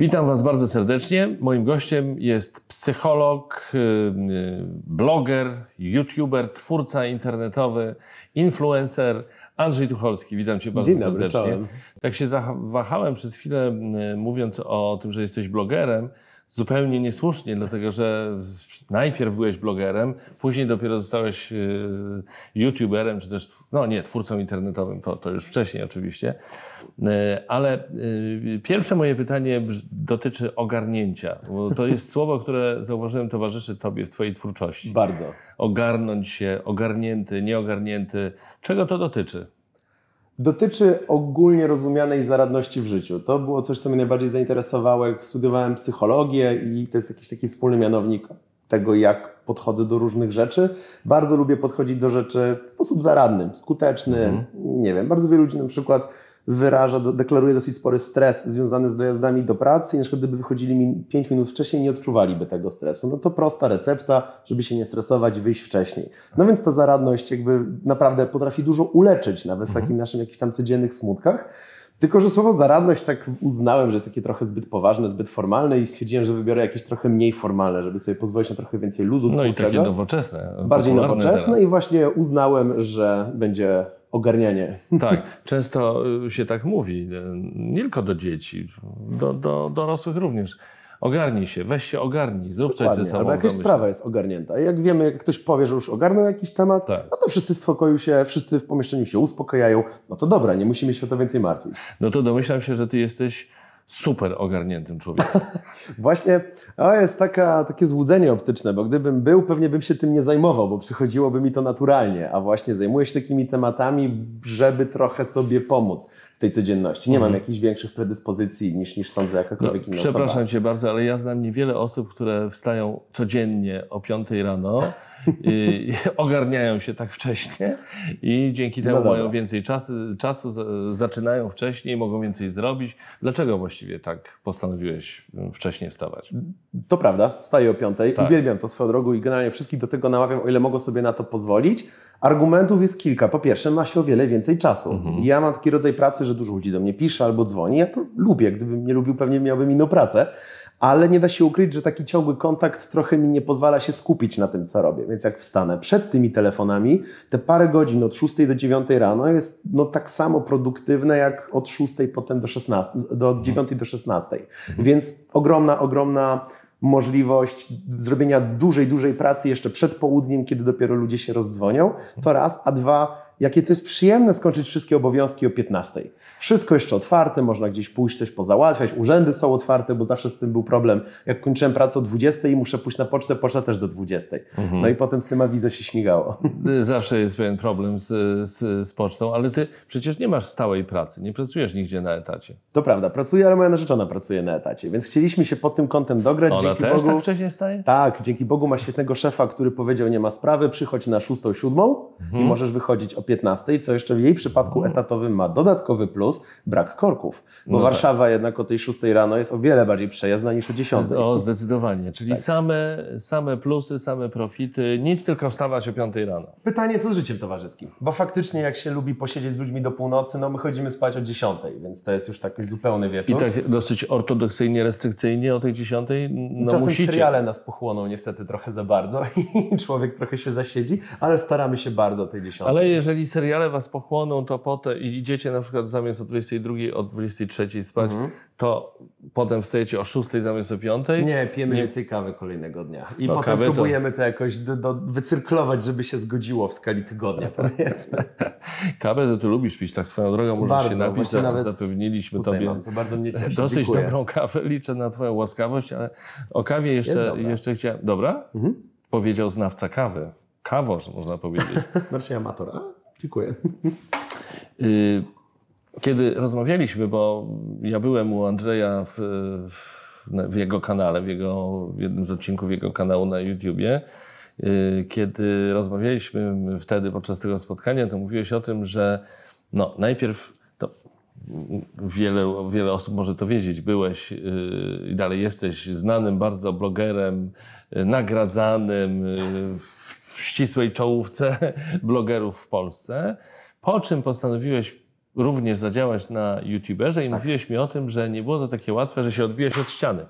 Witam Was bardzo serdecznie. Moim gościem jest psycholog, y, y, bloger, youtuber, twórca internetowy, influencer Andrzej Tucholski. Witam Cię bardzo Dzień dobry, serdecznie. czołem. Tak się zawahałem przez chwilę, y, mówiąc o tym, że jesteś blogerem. Zupełnie niesłusznie, dlatego że najpierw byłeś blogerem, później dopiero zostałeś y, youtuberem, czy też, no nie, twórcą internetowym, to, to już wcześniej oczywiście. Y, Ale y, pierwsze moje pytanie dotyczy ogarnięcia, bo to jest słowo, które zauważyłem towarzyszy Tobie w Twojej twórczości. Bardzo. Ogarnąć się, ogarnięty, nieogarnięty. Czego to dotyczy? Dotyczy ogólnie rozumianej zaradności w życiu. To było coś, co mnie najbardziej zainteresowało, jak studiowałem psychologię i to jest jakiś taki wspólny mianownik tego, jak podchodzę do różnych rzeczy. Bardzo lubię podchodzić do rzeczy w sposób zaradny, skuteczny. Nie wiem, bardzo wielu ludzi na przykład wyraża, deklaruje dosyć spory stres związany z dojazdami do pracy i na przykład gdyby wychodzili mi 5 minut wcześniej, nie odczuwaliby tego stresu. No to prosta recepta, żeby się nie stresować, wyjść wcześniej. No więc ta zaradność jakby naprawdę potrafi dużo uleczyć nawet w takim naszym jakichś tam codziennych smutkach. Tylko, że słowo zaradność tak uznałem, że jest takie trochę zbyt poważne, zbyt formalne i stwierdziłem, że wybiorę jakieś trochę mniej formalne, żeby sobie pozwolić na trochę więcej luzu No i takie nowoczesne. Bardziej nowoczesne teraz. i właśnie uznałem, że będzie ogarnianie. Tak, często y, się tak mówi, y, nie tylko do dzieci, do, do dorosłych również. Ogarnij się, weź się ogarnij, zrób coś ze Dokładnie, sobą. albo jakaś sprawa jest ogarnięta. I jak wiemy, jak ktoś powie, że już ogarnął jakiś temat, Tak. no to wszyscy w pokoju się, wszyscy w pomieszczeniu się uspokajają. No to dobra, nie musimy się o to więcej martwić. No to domyślam się, że ty jesteś super ogarniętym człowiekiem. Właśnie to jest taka, takie złudzenie optyczne, bo gdybym był, pewnie bym się tym nie zajmował, bo przychodziłoby mi to naturalnie, a właśnie zajmuję się takimi tematami, żeby trochę sobie pomóc w tej codzienności. Nie mam jakichś większych predyspozycji niż, niż sądzę Mhm. No, jakakolwiek inna przepraszam osoba. cię bardzo, ale ja znam niewiele osób, które wstają codziennie o 5 rano i ogarniają się tak wcześnie i dzięki temu No mają więcej czasu, czasu, zaczynają wcześniej, mogą więcej zrobić. Dlaczego właściwie tak postanowiłeś y, wcześniej wstawać? To prawda, wstaję o piątej, Tak. uwielbiam to swoją drogą i generalnie wszystkich do tego namawiam, o ile mogą sobie na to pozwolić. Argumentów jest kilka. Po pierwsze, ma się o wiele więcej czasu. Mhm. Ja mam taki rodzaj pracy, że dużo ludzi do mnie pisze albo dzwoni. Ja to lubię. Gdybym nie lubił, pewnie miałbym inną pracę. Ale nie da się ukryć, że taki ciągły kontakt trochę mi nie pozwala się skupić na tym, co robię. Więc jak wstanę przed tymi telefonami, te parę godzin od 6 do 9 rano jest no, tak samo produktywne jak od 6 potem do 16, do od 9 do 16. Więc ogromna, ogromna możliwość zrobienia dużej, dużej pracy jeszcze przed południem, kiedy dopiero ludzie się rozdzwonią. To raz, a dwa, jakie to jest przyjemne skończyć wszystkie obowiązki o 15. Wszystko jeszcze otwarte, można gdzieś pójść, coś pozałatwiać, urzędy są otwarte, bo zawsze z tym był problem. Jak kończyłem pracę o 20 i muszę pójść na pocztę, poczta też do 20. No i potem z tym awizę się śmigało. Y, Zawsze jest pewien problem z, z, z pocztą, ale ty przecież nie masz stałej pracy, nie pracujesz nigdzie na etacie. To prawda, pracuję, ale moja narzeczona pracuje na etacie, więc chcieliśmy się pod tym kątem dograć. Ona dzięki też Bogu. tak wcześnie wstaje? Tak, dzięki Bogu ma świetnego szefa, który powiedział, nie ma sprawy, przychodź na 6-7 i możesz wychodzić o 15, co jeszcze w jej przypadku etatowym ma dodatkowy plus, brak korków. Bo No Warszawa jednak o tej 6 rano jest o wiele bardziej przejezdna niż o 10. O, zdecydowanie. Czyli Tak. same, same plusy, same profity, nic tylko wstawać o 5 rano. Pytanie, co z życiem towarzyskim? Bo faktycznie jak się lubi posiedzieć z ludźmi do północy, no my chodzimy spać o 10, więc to jest już taki zupełny I wieczór. tak dosyć ortodoksyjnie, restrykcyjnie o tej 10 no Czasem musicie. seriale nas pochłoną niestety trochę za bardzo i człowiek trochę się zasiedzi, ale staramy się bardzo o tej 10. Ale jeżeli seriale was pochłoną, to potem i idziecie na przykład zamiast o 22, o 23 spać, to potem wstajecie o 6 zamiast o 5. Nie, pijemy Nie. więcej kawy kolejnego dnia. I No, potem kawę to- próbujemy to, jakoś do, do, wycyrklować, żeby się zgodziło w skali tygodnia, powiedzmy. Kawę to ty lubisz pić, tak swoją drogą możesz Bardzo, się napić, za- nawet zapewniliśmy tobie mam, co bardzo mnie cieszy. dosyć Dziękuję. dobrą kawę, liczę na twoją łaskawość, ale o kawie jeszcze. Mhm. jeszcze chciałem... Dobra? Powiedział znawca kawy. Kawoż, można powiedzieć. Marcin Amator. Dziękuję. Y, Kiedy rozmawialiśmy, bo ja byłem u Andrzeja w, w, w jego kanale, w, jego, w jednym z odcinków jego kanału na YouTubie, y, kiedy rozmawialiśmy wtedy podczas tego spotkania, to mówiłeś o tym, że no, najpierw to wiele, wiele osób może to wiedzieć, byłeś yy, i dalej jesteś znanym bardzo blogerem, nagradzanym yy, w ścisłej czołówce blogerów w Polsce, po czym postanowiłeś również zadziałać na YouTuberze i Tak. mówiłeś mi o tym, że nie było to takie łatwe, że się odbiłeś od ściany.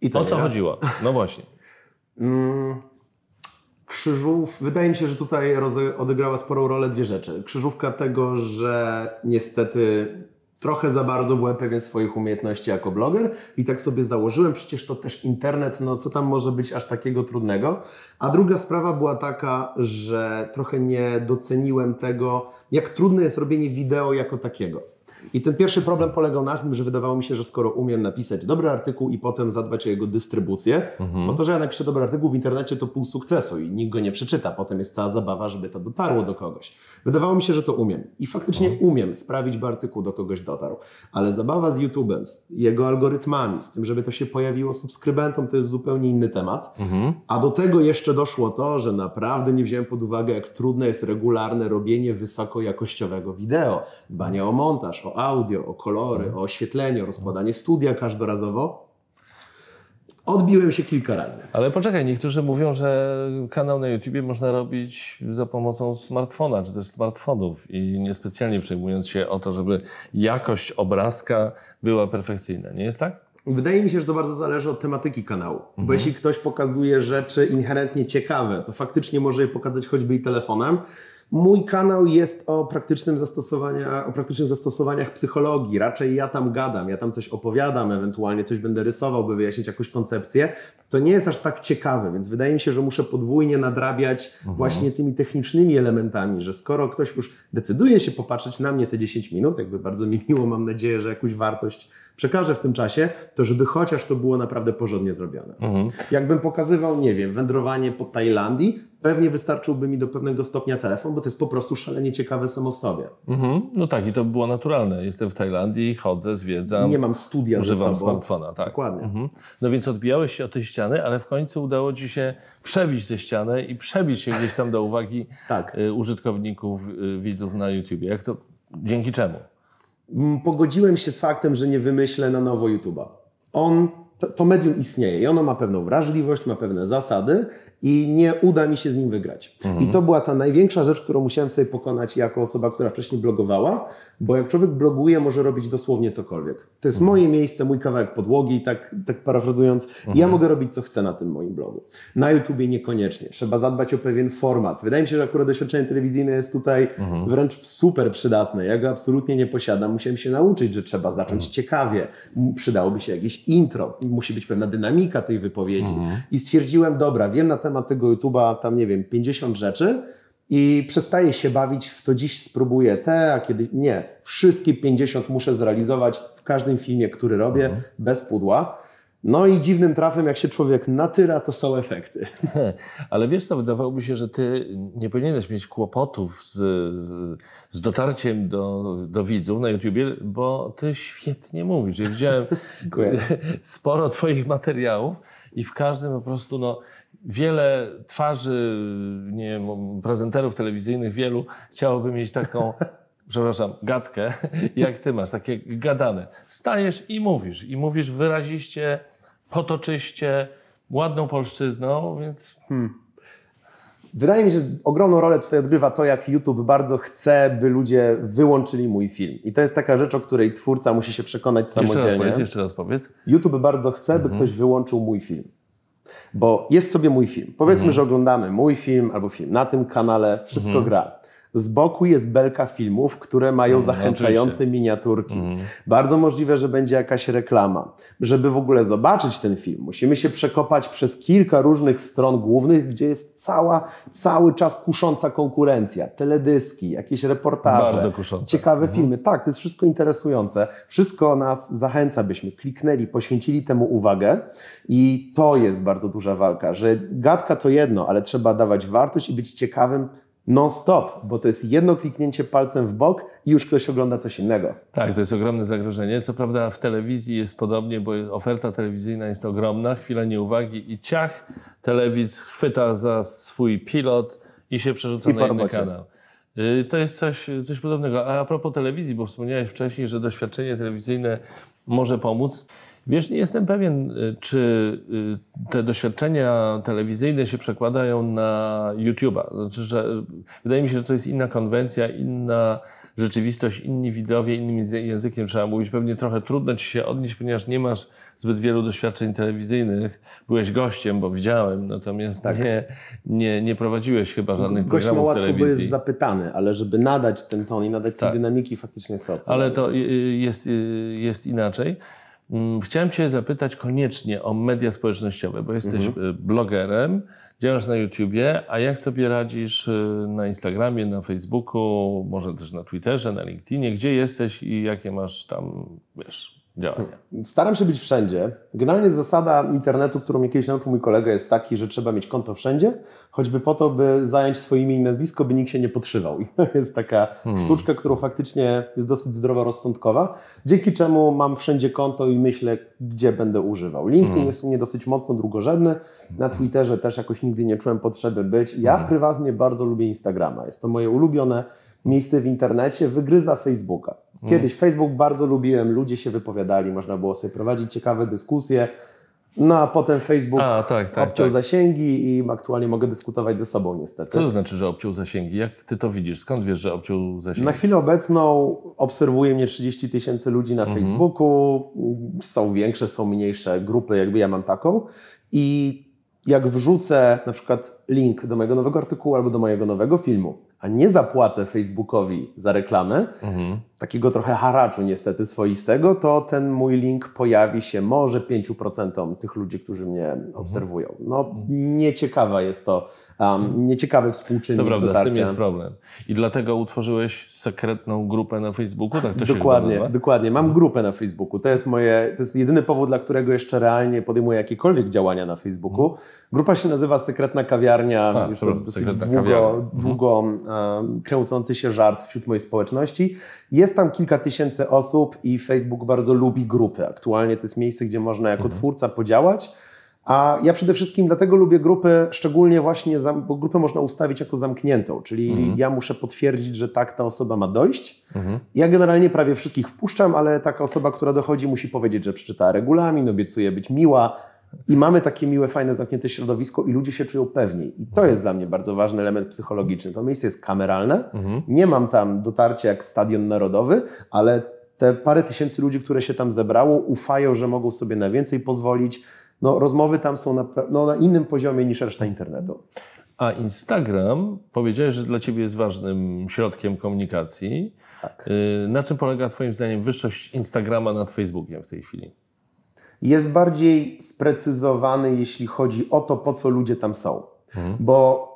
I O co raz. chodziło? No właśnie. Mm, Krzyżów, wydaje mi się, że tutaj odegrała sporą rolę dwie rzeczy. Krzyżówka tego, że niestety trochę za bardzo byłem pewien swoich umiejętności jako bloger i tak sobie założyłem, przecież to też internet, no co tam może być aż takiego trudnego. A druga sprawa była taka, że trochę nie doceniłem tego, jak trudne jest robienie wideo jako takiego. I ten pierwszy problem polegał na tym, że wydawało mi się, że skoro umiem napisać dobry artykuł i potem zadbać o jego dystrybucję, bo to, że ja napiszę dobry artykuł w internecie to pół sukcesu i nikt go nie przeczyta. Potem jest cała zabawa, żeby to dotarło do kogoś. Wydawało mi się, że to umiem. I faktycznie umiem sprawić, by artykuł do kogoś dotarł. Ale zabawa z YouTube'em, z jego algorytmami, z tym, żeby to się pojawiło subskrybentom, to jest zupełnie inny temat. A do tego jeszcze doszło to, że naprawdę nie wziąłem pod uwagę, jak trudne jest regularne robienie wysokojakościowego wideo. Dbanie o montaż, o audio, o kolory, o oświetlenie, o rozkładanie studia każdorazowo. Odbiłem się kilka razy. Ale poczekaj, niektórzy mówią, że kanał na YouTubie można robić za pomocą smartfona, czy też smartfonów i niespecjalnie przejmując się o to, żeby jakość obrazka była perfekcyjna. Nie jest tak? Wydaje mi się, że to bardzo zależy od tematyki kanału. Bo jeśli ktoś pokazuje rzeczy inherentnie ciekawe, to faktycznie może je pokazać choćby i telefonem. Mój kanał jest o, praktycznym zastosowania, o praktycznych zastosowaniach psychologii. Raczej ja tam gadam, ja tam coś opowiadam, ewentualnie coś będę rysował, by wyjaśnić jakąś koncepcję. To nie jest aż tak ciekawe, więc wydaje mi się, że muszę podwójnie nadrabiać właśnie tymi technicznymi elementami, że skoro ktoś już decyduje się popatrzeć na mnie te 10 minut, jakby bardzo mi miło, mam nadzieję, że jakąś wartość przekażę w tym czasie, to żeby chociaż to było naprawdę porządnie zrobione. Jakbym pokazywał, nie wiem, wędrowanie po Tajlandii, pewnie wystarczyłby mi do pewnego stopnia telefon, bo to jest po prostu szalenie ciekawe samo w sobie. Mhm. No tak, i to by było naturalne. Jestem w Tajlandii, chodzę, zwiedzam, Nie mam studia ze używam smartfona. Tak. Dokładnie. Mhm. No więc odbijałeś się od tej ściany, ale w końcu udało Ci się przebić tę ścianę i przebić się gdzieś tam do uwagi Tak. y, użytkowników, y, widzów na YouTubie. Jak to, dzięki czemu? Pogodziłem się z faktem, że nie wymyślę na nowo YouTube'a. On, to, to medium istnieje i ono ma pewną wrażliwość, ma pewne zasady i nie uda mi się z nim wygrać. I to była ta największa rzecz, którą musiałem sobie pokonać jako osoba, która wcześniej blogowała, bo jak człowiek bloguje, może robić dosłownie cokolwiek. To jest moje miejsce, mój kawałek podłogi, tak, tak parafrazując. I Ja mogę robić co chcę na tym moim blogu. Na YouTubie niekoniecznie. Trzeba zadbać o pewien format. Wydaje mi się, że akurat doświadczenie telewizyjne jest tutaj wręcz super przydatne. Ja go absolutnie nie posiadam. Musiałem się nauczyć, że trzeba zacząć ciekawie. M- Przydałoby się jakieś intro. Musi być pewna dynamika tej wypowiedzi. I stwierdziłem, dobra, wiem na temat tego YouTube'a tam, nie wiem, 50 rzeczy i przestaję się bawić w to dziś spróbuję te, a kiedy nie. Wszystkie 50 muszę zrealizować w każdym filmie, który robię, bez pudła. No i dziwnym trafem, jak się człowiek natyra, to są efekty. Ale wiesz co, wydawałoby się, że ty nie powinieneś mieć kłopotów z, z- dotarciem do, do widzów na YouTubie, bo ty świetnie mówisz. Ja widziałem sporo twoich materiałów i w każdym po prostu no, wiele twarzy, nie wiem, prezenterów telewizyjnych, wielu chciałoby mieć taką, przepraszam, gadkę, jak ty masz, takie gadane. Stajesz i mówisz, i mówisz wyraziście, potoczyście, ładną polszczyzną, więc Wydaje mi się, że ogromną rolę tutaj odgrywa to, jak YouTube bardzo chce, by ludzie wyłączyli mój film. I to jest taka rzecz, o której twórca musi się przekonać jeszcze raz samodzielnie. powiedz, jeszcze raz powiedz. YouTube bardzo chce, by ktoś wyłączył mój film. Bo jest sobie mój film. Powiedzmy, że oglądamy mój film albo film na tym kanale, wszystko gra. Z boku jest belka filmów, które mają zachęcające miniaturki. Bardzo możliwe, że będzie jakaś reklama. Żeby w ogóle zobaczyć ten film, musimy się przekopać przez kilka różnych stron głównych, gdzie jest cała, cały czas kusząca konkurencja. Teledyski, jakieś reportaże, Bardzo kuszące. ciekawe filmy. Tak, to jest wszystko interesujące. Wszystko nas zachęca, byśmy kliknęli, poświęcili temu uwagę i to jest bardzo duża walka, że gadka to jedno, ale trzeba dawać wartość i być ciekawym non-stop, bo to jest jedno kliknięcie palcem w bok i już ktoś ogląda coś innego. Tak, to jest ogromne zagrożenie. Co prawda w telewizji jest podobnie, bo oferta telewizyjna jest ogromna, chwila nieuwagi i ciach, telewizj chwyta za swój pilot i się przerzuca I na inny kanał. Y, To jest coś, coś podobnego. A a propos telewizji, bo wspomniałeś wcześniej, że doświadczenie telewizyjne może pomóc. Wiesz, nie jestem pewien, y, czy y, te doświadczenia telewizyjne się przekładają na YouTube'a. Znaczy, że wydaje mi się, że to jest inna konwencja, inna rzeczywistość, inni widzowie, innym języ- językiem trzeba mówić. Pewnie trochę trudno ci się odnieść, ponieważ nie masz zbyt wielu doświadczeń telewizyjnych. Byłeś gościem, bo widziałem, natomiast nie, nie, nie prowadziłeś chyba żadnych Gość programów łatwo, telewizji. jest zapytany, ale żeby nadać ten ton i nadać Tak. tej dynamiki, faktycznie jest to. Ale to y, jest, jest inaczej. Mm, Chciałem Cię zapytać koniecznie o media społecznościowe, bo jesteś Mhm. y, blogerem, działasz na YouTubie, a jak sobie radzisz y, na Instagramie, na Facebooku, może też na Twitterze, na LinkedInie? Gdzie jesteś i jakie masz tam, wiesz, działania? Staram się być wszędzie. Generalnie zasada internetu, którą mnie kiedyś nauczył mój kolega, jest taki, że trzeba mieć konto wszędzie, choćby po to, by zająć swoje imię i nazwisko, by nikt się nie podszywał. I to jest taka sztuczka, którą faktycznie jest dosyć zdroworozsądkowa, dzięki czemu mam wszędzie konto i myślę, gdzie będę używał. LinkedIn jest u mnie dosyć mocno drugorzędny, na Twitterze też jakoś nigdy nie czułem potrzeby być. Ja prywatnie bardzo lubię Instagrama. Jest to moje ulubione miejsce w internecie, wygryza Facebooka. Kiedyś Facebook bardzo lubiłem, ludzie się wypowiadali, można było sobie prowadzić ciekawe dyskusje. No a potem Facebook A, tak, tak, obciął tak. zasięgi i aktualnie mogę dyskutować ze sobą niestety. Co to znaczy, że obciął zasięgi? Jak Ty to widzisz? Skąd wiesz, że obciął zasięgi? Na chwilę obecną obserwuje mnie 30 tysięcy ludzi na Mhm. Facebooku. Są większe, są mniejsze grupy, jakby ja mam taką. I jak wrzucę na przykład link do mojego nowego artykułu albo do mojego nowego filmu, a nie zapłacę Facebookowi za reklamę, Mhm. takiego trochę haraczu niestety swoistego, to ten mój link pojawi się może 5% tych ludzi, którzy mnie Mhm. obserwują. No nieciekawa jest to, um, nieciekawy współczynnik To prawda, z tym jest problem. I dlatego utworzyłeś sekretną grupę na Facebooku? Tak to się Dokładnie, nazywa? dokładnie. Mam grupę na Facebooku. To jest moje, to jest jedyny powód, dla którego jeszcze realnie podejmuję jakiekolwiek działania na Facebooku. Grupa się nazywa Sekretna Kawiarnia. Tak, jest to dosyć długo, Kawiarnia. Mhm. długo um, kręcący się żart wśród mojej społeczności. Jest tam kilka tysięcy osób i Facebook bardzo lubi grupy. Aktualnie to jest miejsce, gdzie można jako Mhm. twórca podziałać. A ja przede wszystkim dlatego lubię grupy, szczególnie właśnie, bo grupę można ustawić jako zamkniętą, czyli Mhm. ja muszę potwierdzić, że tak ta osoba ma dojść. Mhm. Ja generalnie prawie wszystkich wpuszczam, ale taka osoba, która dochodzi, musi powiedzieć, że przeczytała regulamin, obiecuje być miła. I mamy takie miłe, fajne, zamknięte środowisko i ludzie się czują pewniej. I to jest dla mnie bardzo ważny element psychologiczny. To miejsce jest kameralne. Mhm. Nie mam tam dotarcia jak stadion narodowy, ale te parę tysięcy ludzi, które się tam zebrało, ufają, że mogą sobie na więcej pozwolić. No, rozmowy tam są na, no, na innym poziomie niż reszta internetu. A Instagram powiedziałeś, że dla Ciebie jest ważnym środkiem komunikacji. Tak. Y, Na czym polega Twoim zdaniem wyższość Instagrama nad Facebookiem w tej chwili? jest bardziej sprecyzowany, jeśli chodzi o to, po co ludzie tam są. Bo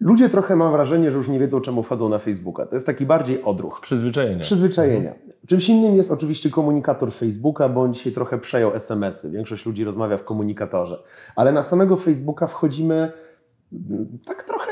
ludzie trochę mam wrażenie, że już nie wiedzą, czemu wchodzą na Facebooka. To jest taki bardziej Z odruch. przyzwyczajenia. Z przyzwyczajenia. Czymś innym jest oczywiście komunikator Facebooka, bo on dzisiaj trochę przejął SMS-y. Większość ludzi rozmawia w komunikatorze. Ale na samego Facebooka wchodzimy mm, tak trochę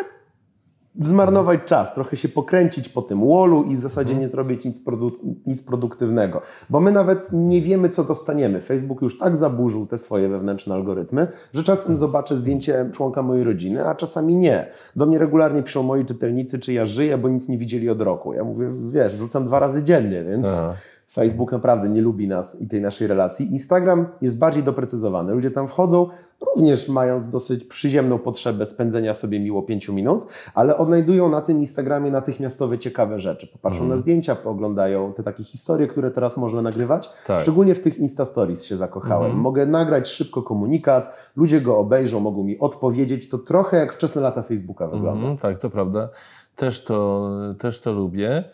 zmarnować czas, trochę się pokręcić po tym wallu i w zasadzie nie zrobić nic, produ- nic produktywnego. Bo my nawet nie wiemy, co dostaniemy. Facebook już tak zaburzył te swoje wewnętrzne algorytmy, że czasem zobaczę zdjęcie członka mojej rodziny, a czasami nie. Do mnie regularnie piszą moi czytelnicy, czy ja żyję, bo nic nie widzieli od roku. Ja mówię, wiesz, wrzucam dwa razy dziennie, więc... Aha. Facebook naprawdę nie lubi nas i tej naszej relacji. Instagram jest bardziej doprecyzowany. Ludzie tam wchodzą, również mając dosyć przyziemną potrzebę spędzenia sobie miło pięciu minut, ale odnajdują na tym Instagramie natychmiastowe, ciekawe rzeczy. Popatrzą Mhm. na zdjęcia, pooglądają te takie historie, które teraz można nagrywać. Tak. Szczególnie w tych Insta Stories się zakochałem. Mhm. Mogę nagrać szybko komunikat, ludzie go obejrzą, mogą mi odpowiedzieć. To trochę jak wczesne lata Facebooka wygląda. Mhm, tak, to prawda. Też to, też to lubię.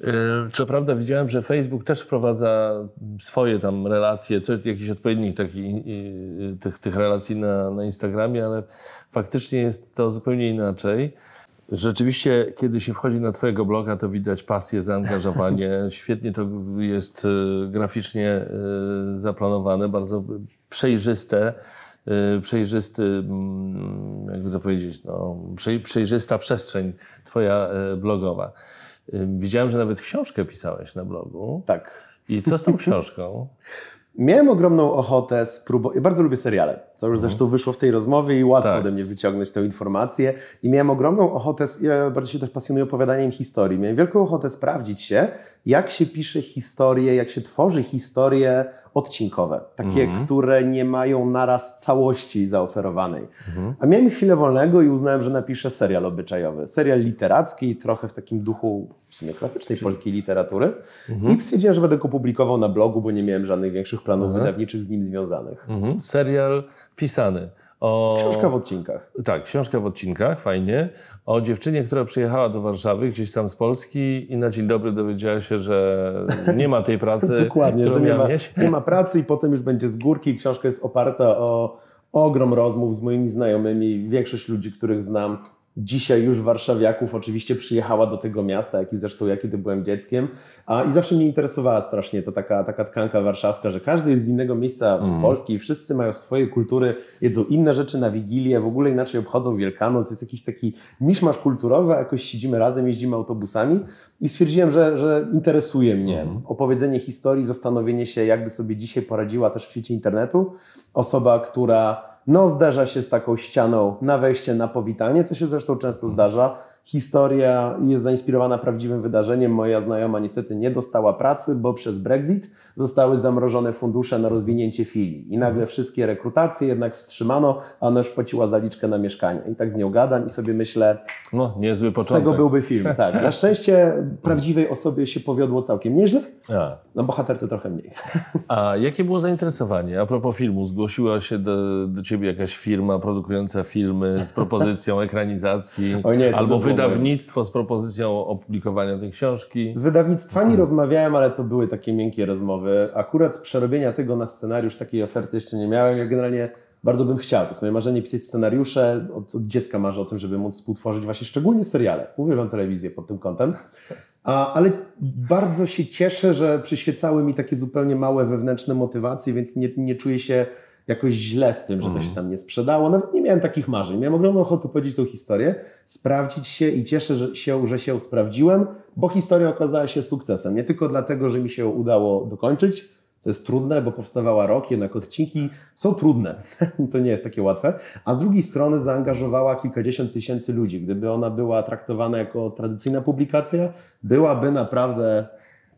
Yy, Co prawda widziałem, że Facebook też wprowadza swoje tam relacje, co, jakiś odpowiednik taki, tych, tych relacji na, na Instagramie, ale faktycznie jest to zupełnie inaczej. Rzeczywiście, kiedy się wchodzi na Twojego bloga, to widać pasję, zaangażowanie. Świetnie to jest yy, graficznie yy, zaplanowane, bardzo przejrzyste. Yy, przejrzysty, mm, jakby to powiedzieć, no, przej- przejrzysta przestrzeń Twoja blogowa. Yy, Widziałem, że nawet książkę pisałeś na blogu. Tak. I co z tą książką? Miałem ogromną ochotę spróbować. Ja bardzo lubię seriale, co już zresztą wyszło w tej rozmowie i łatwo Tak. ode mnie wyciągnąć tę informację. I miałem ogromną ochotę, ja bardzo się też pasjonuję opowiadaniem historii. Miałem wielką ochotę sprawdzić się, jak się pisze historie, jak się tworzy historie odcinkowe, takie, Mhm. które nie mają naraz całości zaoferowanej. A miałem chwilę wolnego i uznałem, że napiszę serial obyczajowy. Serial literacki, trochę w takim duchu w sumie klasycznej polskiej literatury. I stwierdziłem, że będę go publikował na blogu, bo nie miałem żadnych większych planów Mhm. wydawniczych z nim związanych. Mhm. Serial pisany. O... Książka w odcinkach. Tak, książka w odcinkach, fajnie. O dziewczynie, która przyjechała do Warszawy gdzieś tam z Polski i na dzień dobry dowiedziała się, że nie ma tej pracy, Dokładnie, że nie ma, nie ma pracy i potem już będzie z górki. Książka jest oparta o ogrom rozmów z moimi znajomymi. Większość ludzi, których znam, dzisiaj już warszawiaków oczywiście przyjechała do tego miasta, jak i zresztą ja kiedy byłem dzieckiem. A, I zawsze mnie interesowała strasznie to taka, taka tkanka warszawska, że każdy jest z innego miejsca z Mhm. Polski i wszyscy mają swoje kultury, jedzą inne rzeczy na Wigilię, w ogóle inaczej obchodzą Wielkanoc. Jest jakiś taki miszmasz kulturowy, jakoś siedzimy razem, jeździmy autobusami i stwierdziłem, że, że interesuje mnie Mhm. opowiedzenie historii, zastanowienie się, jakby sobie dzisiaj poradziła też w świecie internetu osoba, która no, zderza się z taką ścianą na wejście, na powitanie, co się zresztą często zdarza. Historia jest zainspirowana prawdziwym wydarzeniem. Moja znajoma niestety nie dostała pracy, bo przez Brexit zostały zamrożone fundusze na rozwinięcie filii. I nagle wszystkie rekrutacje jednak wstrzymano, a ona już płaciła zaliczkę na mieszkanie. I tak z nią gadam i sobie myślę, No, niezły z początek. tego byłby film. Tak. Na szczęście prawdziwej osobie się powiodło całkiem nieźle, A. na bohaterce trochę mniej. A jakie było zainteresowanie? A propos filmu, zgłosiła się do, do ciebie jakaś firma produkująca filmy z propozycją ekranizacji, nie, albo by wydawnictwo z propozycją opublikowania tej książki. Z wydawnictwami rozmawiałem, ale to były takie miękkie rozmowy. Akurat przerobienia tego na scenariusz, takiej oferty jeszcze nie miałem. Ja generalnie bardzo bym chciał. To jest moje marzenie pisać scenariusze. Od, od dziecka marzę o tym, żeby móc współtworzyć właśnie szczególnie seriale. Uwielbiam telewizję pod tym kątem. A, ale bardzo się cieszę, że przyświecały mi takie zupełnie małe wewnętrzne motywacje, więc nie, nie czuję się jakoś źle z tym, że to się tam nie sprzedało. Nawet nie miałem takich marzeń. Miałem ogromną ochotę powiedzieć tą historię, sprawdzić się i cieszę się, że się sprawdziłem, bo historia okazała się sukcesem. Nie tylko dlatego, że mi się udało dokończyć, co jest trudne, bo powstawała rok, jednak odcinki są trudne. to nie jest takie łatwe. A z drugiej strony zaangażowała kilkadziesiąt tysięcy ludzi. Gdyby ona była traktowana jako tradycyjna publikacja, byłaby naprawdę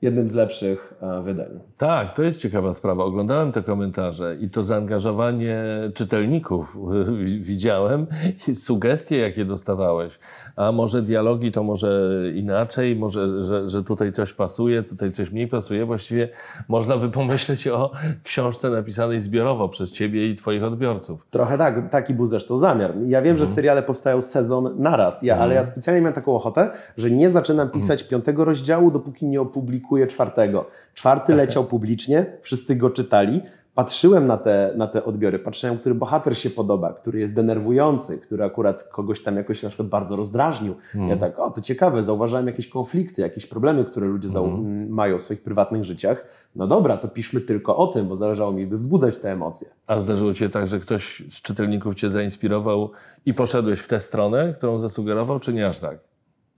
jednym z lepszych e, wydań. Tak, to jest ciekawa sprawa. Oglądałem te komentarze i to zaangażowanie czytelników wi- widziałem i sugestie, jakie dostawałeś. A może dialogi to może inaczej, może, że, że tutaj coś pasuje, tutaj coś mniej pasuje. Właściwie można by pomyśleć o książce napisanej zbiorowo przez ciebie i twoich odbiorców. Trochę tak, taki był zresztą zamiar. Ja wiem, że seriale powstają sezon naraz, ja, ale ja specjalnie miałem taką ochotę, że nie zaczynam pisać piątego rozdziału, dopóki nie opublikuję czwartego. Czwarty leciał publicznie, wszyscy go czytali. Patrzyłem na te, na te odbiory, patrzyłem, który bohater się podoba, który jest denerwujący, który akurat kogoś tam jakoś na przykład bardzo rozdrażnił. Ja tak, o to ciekawe, zauważałem jakieś konflikty, jakieś problemy, które ludzie zau- m, mają w swoich prywatnych życiach. No dobra, to piszmy tylko o tym, bo zależało mi, by wzbudzać te emocje. A zdarzyło cię tak, że ktoś z czytelników cię zainspirował i poszedłeś w tę stronę, którą zasugerował, czy nie aż tak?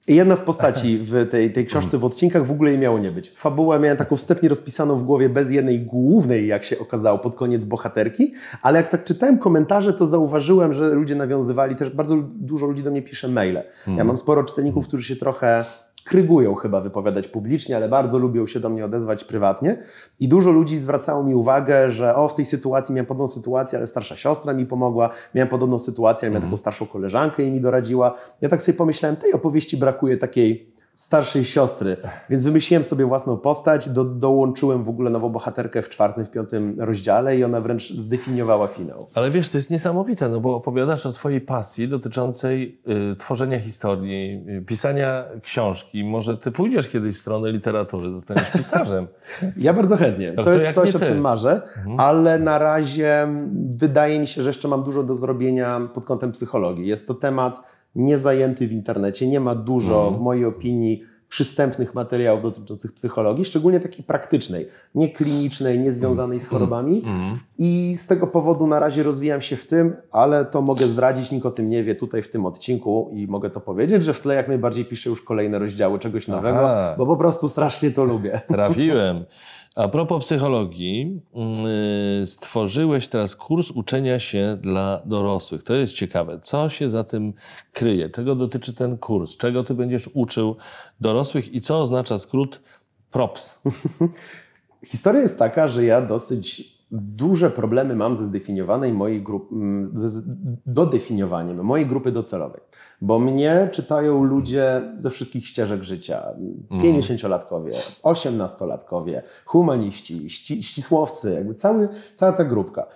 I jedna z postaci w tej, tej książce w odcinkach w ogóle jej miało nie być. Fabułę miałem taką wstępnie rozpisaną w głowie bez jednej głównej, jak się okazało, pod koniec bohaterki, ale jak tak czytałem komentarze, to zauważyłem, że ludzie nawiązywali, też bardzo dużo ludzi do mnie pisze maile. Ja mam sporo czytelników, którzy się trochę krygują chyba wypowiadać publicznie, ale bardzo lubią się do mnie odezwać prywatnie. I dużo ludzi zwracało mi uwagę, że o, w tej sytuacji miałem podobną sytuację, ale starsza siostra mi pomogła, miałem podobną sytuację, ale miałem taką starszą koleżankę i mi doradziła. Ja tak sobie pomyślałem, tej opowieści brakuje takiej starszej siostry, więc wymyśliłem sobie własną postać, do, dołączyłem w ogóle nową bohaterkę w czwartym, w piątym rozdziale i ona wręcz zdefiniowała finał. Ale wiesz, to jest niesamowite, no bo opowiadasz o swojej pasji dotyczącej y, tworzenia historii, y, pisania książki. Może ty pójdziesz kiedyś w stronę literatury, zostaniesz pisarzem. Ja bardzo chętnie. To To, kto jest coś, o czym marzę, ale na razie wydaje mi się, że jeszcze mam dużo do zrobienia pod kątem psychologii. Jest to temat niezajęty w internecie. Nie ma dużo, w mojej opinii, przystępnych materiałów dotyczących psychologii, szczególnie takiej praktycznej, nie klinicznej, nie związanej z chorobami. I z tego powodu na razie rozwijam się w tym, ale to mogę zdradzić, nikt o tym nie wie tutaj w tym odcinku i mogę to powiedzieć, że w tle jak najbardziej piszę już kolejne rozdziały czegoś nowego, Aha. bo po prostu strasznie to lubię. Trafiłem. A propos psychologii, yy, stworzyłeś teraz kurs uczenia się dla dorosłych. To jest ciekawe. Co się za tym kryje? Czego dotyczy ten kurs? Czego ty będziesz uczył dorosłych i co oznacza skrót Props. Historia jest taka, że ja dosyć duże problemy mam ze zdefiniowanej mojej grupy, z dodefiniowaniem mojej grupy docelowej. Bo mnie czytają ludzie ze wszystkich ścieżek życia. 50-latkowie, 18-latkowie, humaniści, ści, ścisłowcy, jakby cały, cała ta grupka.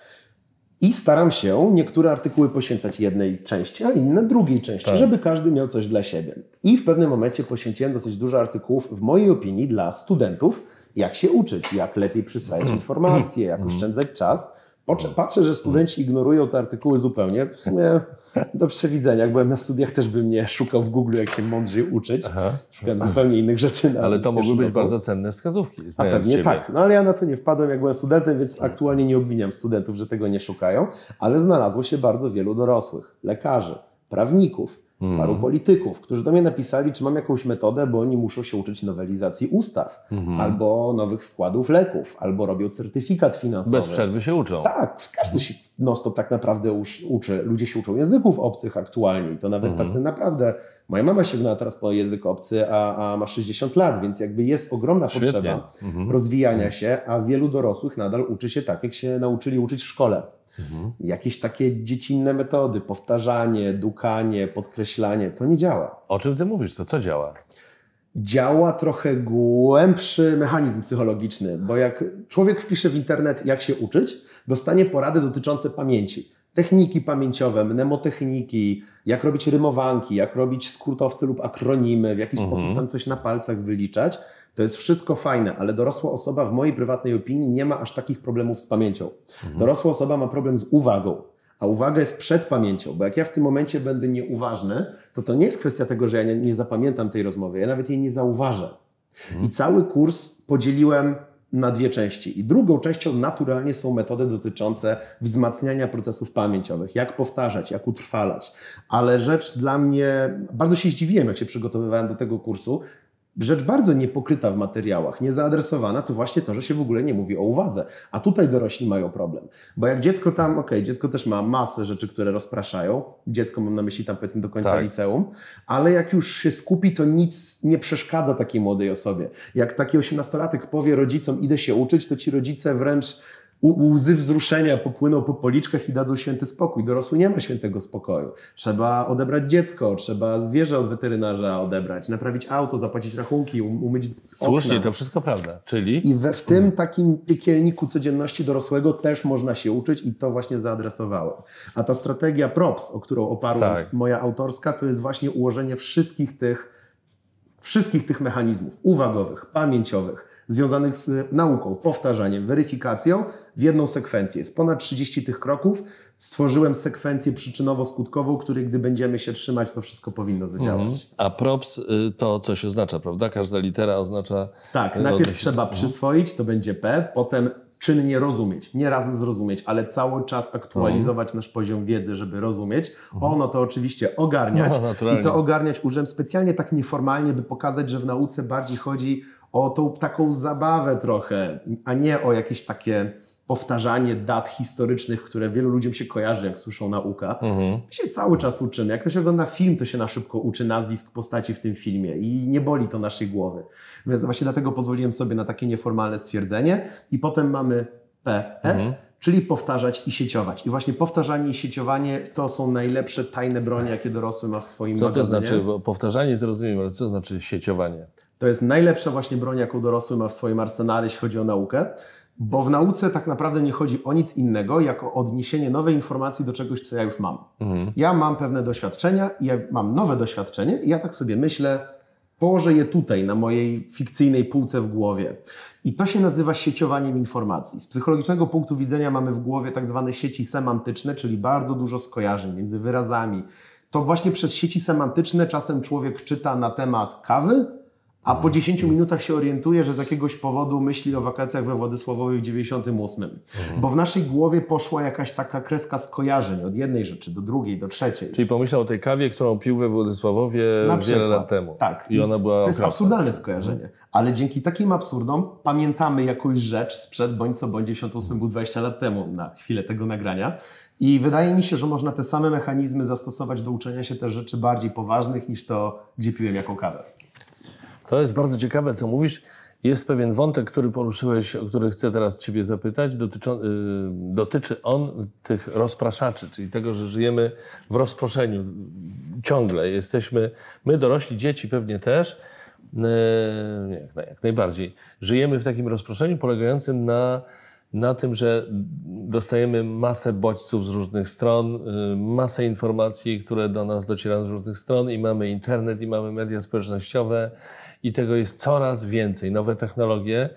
I staram się niektóre artykuły poświęcać jednej części, a inne drugiej części, Tak. żeby każdy miał coś dla siebie. I w pewnym momencie poświęciłem dosyć dużo artykułów, w mojej opinii, dla studentów, jak się uczyć, jak lepiej przyswajać informacje, jak oszczędzać czas. Poczę- Patrzę, że studenci ignorują te artykuły zupełnie. W sumie do przewidzenia. Jak byłem na studiach, też bym nie szukał w Google, jak się mądrzej uczyć. Aha. Szukałem zupełnie innych rzeczy. Na Ale to mogły być roku. bardzo cenne wskazówki. A pewnie ciebie. tak. No ale ja na to nie wpadłem, jak byłem studentem, więc aktualnie nie obwiniam studentów, że tego nie szukają. Ale znalazło się bardzo wielu dorosłych, lekarzy, prawników, Mhm. paru polityków, którzy do mnie napisali, czy mam jakąś metodę, bo oni muszą się uczyć nowelizacji ustaw, Mhm. albo nowych składów leków, albo robią certyfikat finansowy. Bez przerwy się uczą. Tak, każdy się non-stop tak naprawdę uczy. Ludzie się uczą języków obcych aktualnie i to nawet Mhm. tacy naprawdę. Moja mama sięgnęła teraz po język obcy, a, a ma 60 lat, więc jakby jest ogromna Świetnie. potrzeba Mhm. rozwijania się, a wielu dorosłych nadal uczy się tak, jak się nauczyli uczyć w szkole. Mhm. Jakieś takie dziecinne metody, powtarzanie, dukanie, podkreślanie, to nie działa. O czym ty mówisz? To co działa? działa trochę głębszy mechanizm psychologiczny, bo jak człowiek wpisze w internet, jak się uczyć, dostanie porady dotyczące pamięci. Techniki pamięciowe, mnemotechniki, jak robić rymowanki, jak robić skrótowce lub akronimy, w jaki Mhm. sposób tam coś na palcach wyliczać. To jest wszystko fajne, ale dorosła osoba, w mojej prywatnej opinii, nie ma aż takich problemów z pamięcią. Dorosła osoba ma problem z uwagą. A uwaga jest przed pamięcią, bo jak ja w tym momencie będę nieuważny, to to nie jest kwestia tego, że ja nie, nie zapamiętam tej rozmowy, ja nawet jej nie zauważę. I cały kurs podzieliłem na dwie części. I drugą częścią naturalnie są metody dotyczące wzmacniania procesów pamięciowych, jak powtarzać, jak utrwalać. Ale rzecz dla mnie, bardzo się zdziwiłem, jak się przygotowywałem do tego kursu, Rzecz bardzo niepokryta w materiałach, niezaadresowana, to właśnie to, że się w ogóle nie mówi o uwadze. A tutaj dorośli mają problem. Bo jak dziecko tam, okej, dziecko też ma masę rzeczy, które rozpraszają. Dziecko mam na myśli tam powiedzmy do końca Tak. liceum, ale jak już się skupi, to nic nie przeszkadza takiej młodej osobie. Jak taki osiemnastolatek powie rodzicom, idę się uczyć, to ci rodzice wręcz łzy wzruszenia popłyną po policzkach i dadzą święty spokój. Dorosły nie ma świętego spokoju. Trzeba odebrać dziecko, trzeba zwierzę od weterynarza odebrać, naprawić auto, zapłacić rachunki, um- umyć Słusznie, okna. to wszystko prawda. Czyli I we, w tym takim piekielniku codzienności dorosłego też można się uczyć i to właśnie zaadresowałem. A ta strategia PROPS, o którą oparła Tak. jest moja autorska, to jest właśnie ułożenie wszystkich tych, wszystkich tych mechanizmów uwagowych, pamięciowych, związanych z nauką, powtarzaniem, weryfikacją w jedną sekwencję. Jest ponad 30 tych kroków. Stworzyłem sekwencję przyczynowo-skutkową, której gdy będziemy się trzymać, to wszystko powinno zadziałać. Mhm. A props y, to coś oznacza, prawda? Każda litera oznacza. Tak, No, najpierw się- trzeba mhm. przyswoić, to będzie P, potem czynnie rozumieć, nie raz zrozumieć, ale cały czas aktualizować Mhm. nasz poziom wiedzy, żeby rozumieć. Ono to oczywiście ogarniać. No. I to ogarniać użyłem specjalnie tak nieformalnie, by pokazać, że w nauce bardziej chodzi o tą taką zabawę trochę, a nie o jakieś takie powtarzanie dat historycznych, które wielu ludziom się kojarzy, jak słyszą nauka. Mhm. My się cały czas uczymy. Jak ktoś ogląda film, to się na szybko uczy nazwisk postaci w tym filmie i nie boli to naszej głowy. Więc właśnie dlatego pozwoliłem sobie na takie nieformalne stwierdzenie. I potem mamy PS, Mhm. czyli powtarzać i sieciować. I właśnie powtarzanie i sieciowanie to są najlepsze tajne bronie, jakie dorosły ma w swoim Co to magazynie. znaczy? Bo powtarzanie to rozumiem, ale co to znaczy sieciowanie? To jest najlepsza właśnie broń, jaką dorosły ma w swoim arsenale, jeśli chodzi o naukę. Bo w nauce tak naprawdę nie chodzi o nic innego, jak o odniesienie nowej informacji do czegoś, co ja już mam. Mhm. Ja mam pewne doświadczenia i ja mam nowe doświadczenie i ja tak sobie myślę, położę je tutaj, na mojej fikcyjnej półce w głowie. I to się nazywa sieciowaniem informacji. Z psychologicznego punktu widzenia mamy w głowie tak zwane sieci semantyczne, czyli bardzo dużo skojarzeń między wyrazami. To właśnie przez sieci semantyczne czasem człowiek czyta na temat kawy, a po 10 minutach się orientuje, że z jakiegoś powodu myśli o wakacjach we Władysławowie w 98. Bo w naszej głowie poszła jakaś taka kreska skojarzeń od jednej rzeczy do drugiej, do trzeciej. Czyli pomyślał o tej kawie, którą pił we Władysławowie Na wiele przykład. lat temu. Tak. I ona była To jest okropna. absurdalne skojarzenie. Ale dzięki takim absurdom pamiętamy jakąś rzecz sprzed bądź co bądź 98 był 20 lat temu na chwilę tego nagrania. I wydaje mi się, że można te same mechanizmy zastosować do uczenia się też rzeczy bardziej poważnych niż to, gdzie piłem jaką kawę. To jest bardzo ciekawe, co mówisz. jest pewien wątek, który poruszyłeś, o który chcę teraz Ciebie zapytać. Dotyczą, y, dotyczy on tych rozpraszaczy, czyli tego, że żyjemy w rozproszeniu ciągle. Jesteśmy, my dorośli, dzieci pewnie też, y, jak, jak najbardziej, żyjemy w takim rozproszeniu polegającym na na tym, że dostajemy masę bodźców z różnych stron, y, masę informacji, które do nas docierają z różnych stron i mamy internet, i mamy media społecznościowe i tego jest coraz więcej, nowe technologie.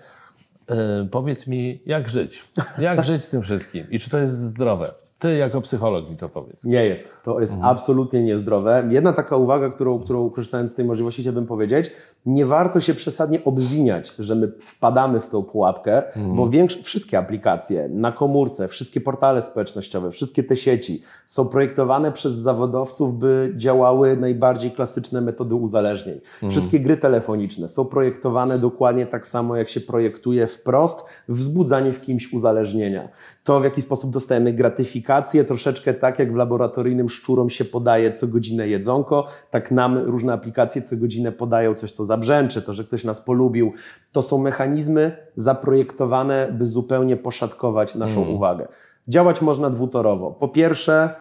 Y, powiedz mi, jak żyć? Jak żyć z tym wszystkim? I czy to jest zdrowe? Ty jako psycholog mi to powiedz. Nie jest. To jest absolutnie niezdrowe. Jedna taka uwaga, którą, którą korzystając z tej możliwości chciałbym powiedzieć, nie warto się przesadnie obwiniać, że my wpadamy w tą pułapkę, bo większe, wszystkie aplikacje na komórce, wszystkie portale społecznościowe, wszystkie te sieci są projektowane przez zawodowców, by działały najbardziej klasyczne metody uzależnień. Wszystkie gry telefoniczne są projektowane dokładnie tak samo, jak się projektuje wprost wzbudzanie w kimś uzależnienia. To, w jaki sposób dostajemy gratyfikację, troszeczkę tak, jak w laboratoryjnym szczurom się podaje co godzinę jedzonko, tak nam różne aplikacje co godzinę podają coś, co zabrzęczy, to, że ktoś nas polubił. To są mechanizmy zaprojektowane, by zupełnie poszatkować naszą uwagę. Działać można dwutorowo. Po pierwsze,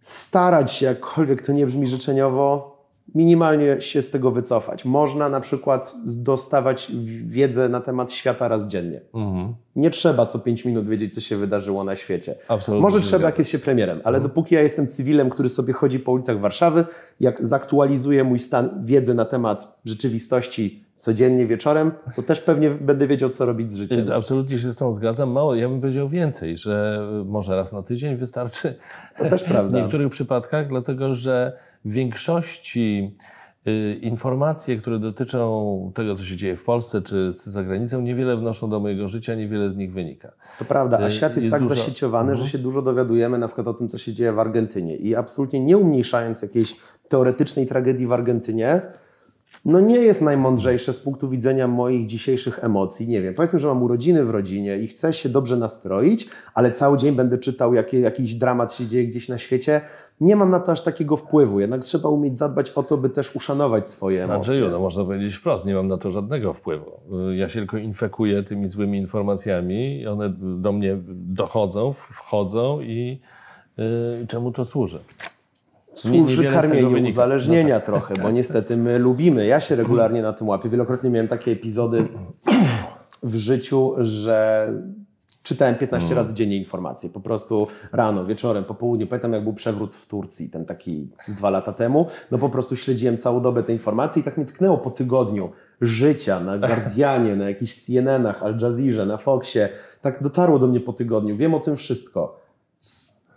starać się, jakkolwiek to nie brzmi życzeniowo, minimalnie się z tego wycofać. Można na przykład dostawać wiedzę na temat świata raz dziennie. Mhm. Nie trzeba co 5 minut wiedzieć, co się wydarzyło na świecie. Absolutnie Może trzeba, jak jest się premierem, ale dopóki ja jestem cywilem, który sobie chodzi po ulicach Warszawy, jak zaktualizuję mój stan wiedzy na temat rzeczywistości codziennie wieczorem, to też pewnie będę wiedział, co robić z życiem. Absolutnie się z tą zgadzam. Mało, ja bym powiedział więcej, że może raz na tydzień wystarczy To też w prawda. niektórych przypadkach, dlatego że w większości y, informacje, które dotyczą tego, co się dzieje w Polsce czy, za granicą, niewiele wnoszą do mojego życia, niewiele z nich wynika. To prawda, a Y, świat jest, jest tak dużo- zasieciowany, Mhm. że się dużo dowiadujemy na przykład o tym, co się dzieje w Argentynie. I absolutnie nie umniejszając jakiejś teoretycznej tragedii w Argentynie, no nie jest najmądrzejsze z punktu widzenia moich dzisiejszych emocji. Nie wiem, powiedzmy, że mam urodziny w rodzinie i chcę się dobrze nastroić, ale cały dzień będę czytał, jakie, jakiś dramat się dzieje gdzieś na świecie. Nie mam na to aż takiego wpływu. Jednak trzeba umieć zadbać o to, by też uszanować swoje emocje. Andrzeju, no można powiedzieć wprost, nie mam na to żadnego wpływu. Ja się tylko infekuję tymi złymi informacjami one do mnie dochodzą, wchodzą i y, czemu to służy? Służy karmieniu uzależnienia No tak. trochę, bo niestety my lubimy. Ja się regularnie na tym łapię. Wielokrotnie miałem takie epizody w życiu, że czytałem 15 Mm. razy dziennie informacje. Po prostu rano, wieczorem, po południu. Pamiętam, jak był przewrót w Turcji, ten taki z dwa lata temu. No po prostu śledziłem całą dobę te informacje i tak mnie tknęło po tygodniu życia na Guardianie, na jakichś CNN-ach, Al Jazeerze, na Foxie. Tak dotarło do mnie po tygodniu. Wiem o tym wszystko.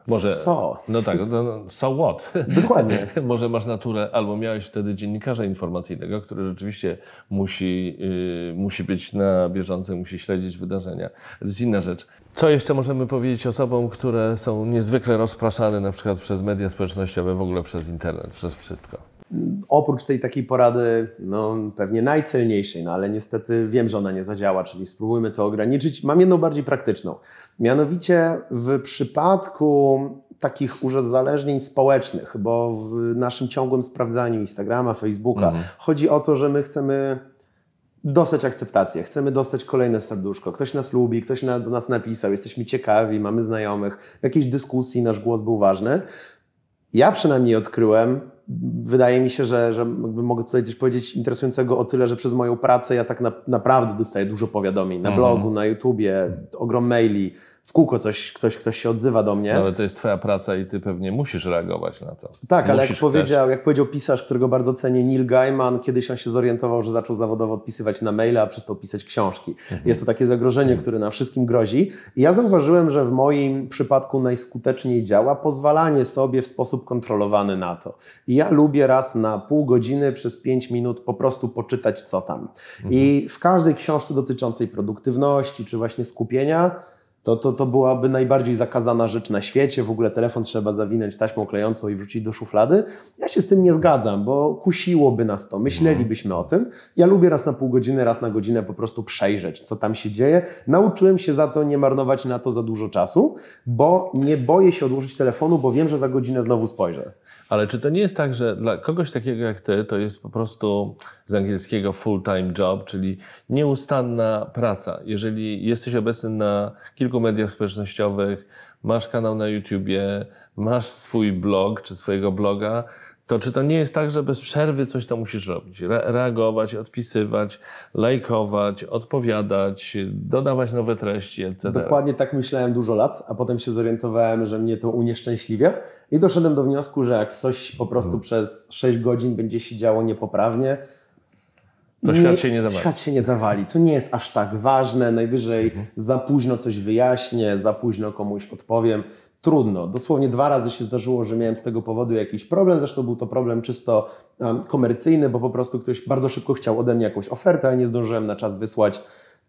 Może- Co? No tak, no, no, so what? Dokładnie. Może masz naturę, albo miałeś wtedy dziennikarza informacyjnego, który rzeczywiście musi, yy, musi być na bieżąco, musi śledzić wydarzenia. To jest inna rzecz. Co jeszcze możemy powiedzieć osobom, które są niezwykle rozpraszane na przykład przez media społecznościowe, w ogóle przez internet, przez wszystko? oprócz tej takiej porady, no pewnie najcelniejszej, no ale niestety wiem, że ona nie zadziała, czyli spróbujmy to ograniczyć. Mam jedną bardziej praktyczną. Mianowicie w przypadku takich uzależnień społecznych, bo w naszym ciągłym sprawdzaniu Instagrama, Facebooka Mhm. chodzi o to, że my chcemy dostać akceptację, chcemy dostać kolejne serduszko. Ktoś nas lubi, ktoś na, do nas napisał, jesteśmy ciekawi, mamy znajomych, w jakiejś dyskusji nasz głos był ważny. Ja przynajmniej odkryłem, wydaje mi się, że, że mogę tutaj coś powiedzieć interesującego o tyle, że przez moją pracę ja tak na, naprawdę dostaję dużo powiadomień na Mhm. blogu, na YouTubie, ogrom maili, w kółko coś, ktoś, ktoś się odzywa do mnie. No, ale to jest twoja praca i ty pewnie musisz reagować na to. Tak, ale jak Musisz, chcesz. powiedział, jak powiedział pisarz, którego bardzo cenię, Neil Gaiman, kiedyś on się zorientował, że zaczął zawodowo odpisywać na maile, a przestał pisać książki. Mhm. Jest to takie zagrożenie, które na wszystkim grozi. I ja zauważyłem, że w moim przypadku najskuteczniej działa pozwalanie sobie w sposób kontrolowany na to. I ja lubię raz na pół godziny przez pięć minut po prostu poczytać, co tam. I w każdej książce dotyczącej produktywności czy właśnie skupienia To, to, to byłaby najbardziej zakazana rzecz na świecie. W ogóle telefon trzeba zawinąć taśmą klejącą i wrzucić do szuflady. Ja się z tym nie zgadzam, bo kusiłoby nas to. Myślelibyśmy o tym. Ja lubię raz na pół godziny, raz na godzinę po prostu przejrzeć, co tam się dzieje. Nauczyłem się za to nie marnować na to za dużo czasu, bo nie boję się odłożyć telefonu, bo wiem, że za godzinę znowu spojrzę. Ale czy to nie jest tak, że dla kogoś takiego jak ty, to jest po prostu z angielskiego full-time job, czyli nieustanna praca? Jeżeli jesteś obecny na kilku mediach społecznościowych, masz kanał na YouTubie, masz swój blog czy swojego bloga, to czy to nie jest tak, że bez przerwy coś tam musisz robić? Re reagować, odpisywać, lajkować, odpowiadać, dodawać nowe treści, etc. Dokładnie tak myślałem dużo lat, a potem się zorientowałem, że mnie to unieszczęśliwia i doszedłem do wniosku, że jak coś po prostu Hmm. przez 6 godzin będzie się działo niepoprawnie, To świat się nie zawali. Świat się nie zawali. To nie jest aż tak ważne. Najwyżej Mhm. za późno coś wyjaśnię, za późno komuś odpowiem. Trudno. Dosłownie dwa razy się zdarzyło, że miałem z tego powodu jakiś problem. Zresztą był to problem czysto komercyjny, bo po prostu ktoś bardzo szybko chciał ode mnie jakąś ofertę, a nie zdążyłem na czas wysłać.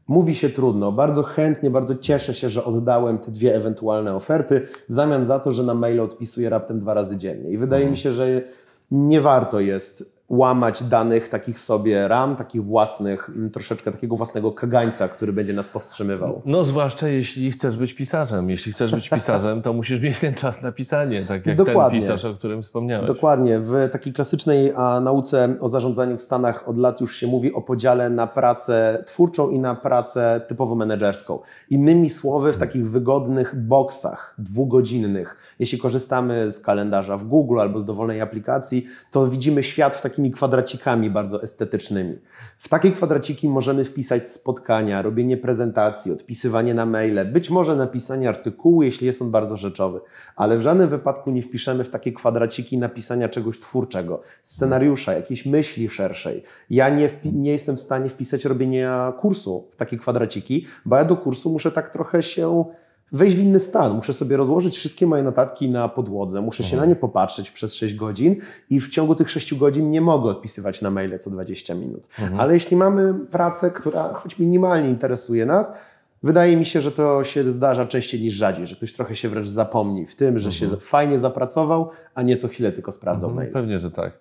Mówi się trudno. Bardzo chętnie, bardzo cieszę się, że oddałem te dwie ewentualne oferty w zamian za to, że na maile odpisuję raptem dwa razy dziennie. I wydaje Mhm. mi się, że nie warto jest łamać danych takich sobie ram, takich własnych, mm, troszeczkę takiego własnego kagańca, który będzie nas powstrzymywał. No zwłaszcza jeśli chcesz być pisarzem. Jeśli chcesz być pisarzem, to musisz mieć ten czas na pisanie, tak jak Dokładnie. ten pisarz, o którym wspomniałeś. Dokładnie. W takiej klasycznej a, nauce o zarządzaniu w Stanach od lat już się mówi o podziale na pracę twórczą i na pracę typowo menedżerską. Innymi słowy, w takich wygodnych boksach dwugodzinnych, jeśli korzystamy z kalendarza w Google albo z dowolnej aplikacji, to widzimy świat w takimi kwadracikami bardzo estetycznymi. W takie kwadraciki możemy wpisać spotkania, robienie prezentacji, odpisywanie na maile, być może napisanie artykułu, jeśli jest on bardzo rzeczowy, ale w żadnym wypadku nie wpiszemy w takie kwadraciki napisania czegoś twórczego, scenariusza, jakiejś myśli szerszej. Ja nie, nie jestem w stanie wpisać robienia kursu w takie kwadraciki, bo ja do kursu muszę tak trochę się wejść w inny stan. Muszę sobie rozłożyć wszystkie moje notatki na podłodze, muszę się na nie popatrzeć przez 6 godzin i w ciągu tych 6 godzin nie mogę odpisywać na maile co 20 minut. Ale jeśli mamy pracę, która choć minimalnie interesuje nas, wydaje mi się, że to się zdarza częściej niż rzadziej, że ktoś trochę się wręcz zapomni w tym, że się fajnie zapracował, a nie co chwilę tylko sprawdzał Mhm, maile. Pewnie, że tak.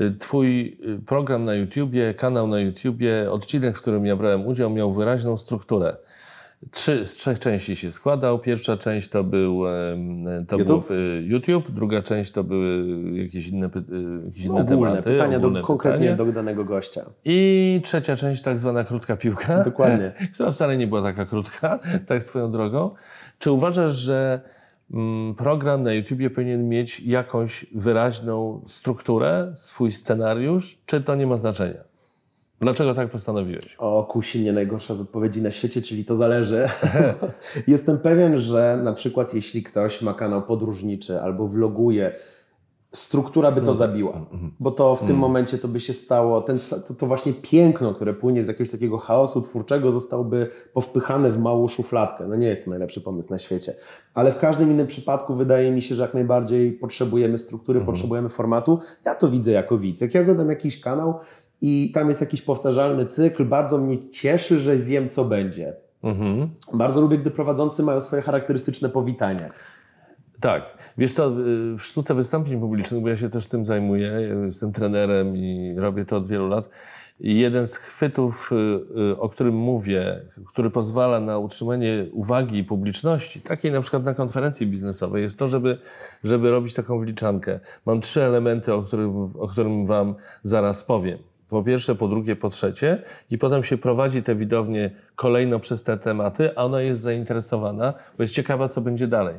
Y, Twój y, program na YouTubie, kanał na YouTubie, odcinek, w którym ja brałem udział, miał wyraźną strukturę. Trzy, z trzech części się składał. Pierwsza część to był, to YouTube? był y, YouTube, druga część to były jakieś inne, y, jakieś inne Ogólne tematy. pytania ogólne do, konkretnie pytania. do danego gościa. I trzecia część, tak zwana krótka piłka. Dokładnie. która wcale nie była taka krótka, tak swoją drogą. Czy uważasz, że mm, program na YouTubie powinien mieć jakąś wyraźną strukturę, swój scenariusz, czy to nie ma znaczenia? Dlaczego tak postanowiłeś? O, kusi mnie najgorsza z odpowiedzi na świecie, czyli to zależy. Jestem pewien, że na przykład jeśli ktoś ma kanał podróżniczy albo vloguje, struktura by to zabiła, bo to w tym momencie to by się stało, ten, to, to właśnie piękno, które płynie z jakiegoś takiego chaosu twórczego zostałoby powpychane w małą szufladkę. No nie jest to najlepszy pomysł na świecie, ale w każdym innym przypadku wydaje mi się, że jak najbardziej potrzebujemy struktury, potrzebujemy formatu. Ja to widzę jako widz. Jak ja oglądam jakiś kanał i tam jest jakiś powtarzalny cykl, bardzo mnie cieszy, że wiem co będzie. Mhm. Bardzo lubię, gdy prowadzący mają swoje charakterystyczne powitania. Tak. Wiesz co, w sztuce wystąpień publicznych, bo ja się też tym zajmuję, jestem trenerem i robię to od wielu lat. I jeden z chwytów, y, y, o którym mówię, który pozwala na utrzymanie uwagi publiczności, takiej na przykład na konferencji biznesowej, jest to, żeby, żeby robić taką wliczankę. Mam trzy elementy, o którym, o którym Wam zaraz powiem. Po pierwsze, po drugie, po trzecie, i potem się prowadzi te widownie kolejno przez te tematy, a ona jest zainteresowana, bo jest ciekawa, co będzie dalej.